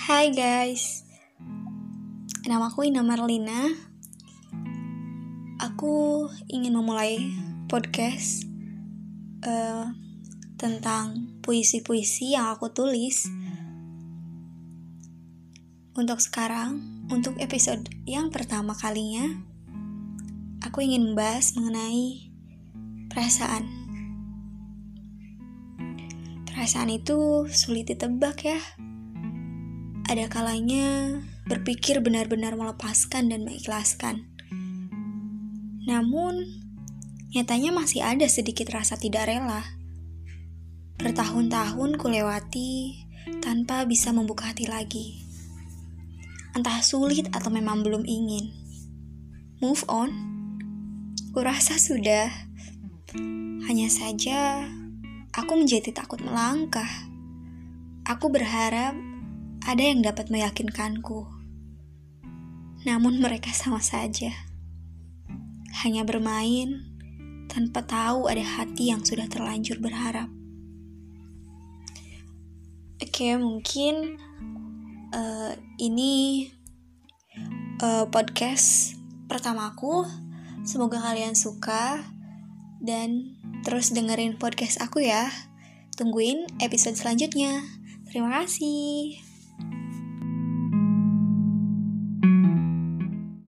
Hai guys, nama aku Ina Marlina. Aku ingin memulai podcast uh, tentang puisi-puisi yang aku tulis. Untuk sekarang, untuk episode yang pertama kalinya, aku ingin membahas mengenai perasaan. Perasaan itu sulit ditebak ya ada kalanya berpikir benar-benar melepaskan dan mengikhlaskan. Namun, nyatanya masih ada sedikit rasa tidak rela. Bertahun-tahun kulewati tanpa bisa membuka hati lagi. Entah sulit atau memang belum ingin. Move on? Kurasa sudah. Hanya saja, aku menjadi takut melangkah. Aku berharap ada yang dapat meyakinkanku. Namun mereka sama saja. Hanya bermain tanpa tahu ada hati yang sudah terlanjur berharap. Oke, mungkin uh, ini uh, podcast pertamaku. Semoga kalian suka dan terus dengerin podcast aku ya. Tungguin episode selanjutnya. Terima kasih.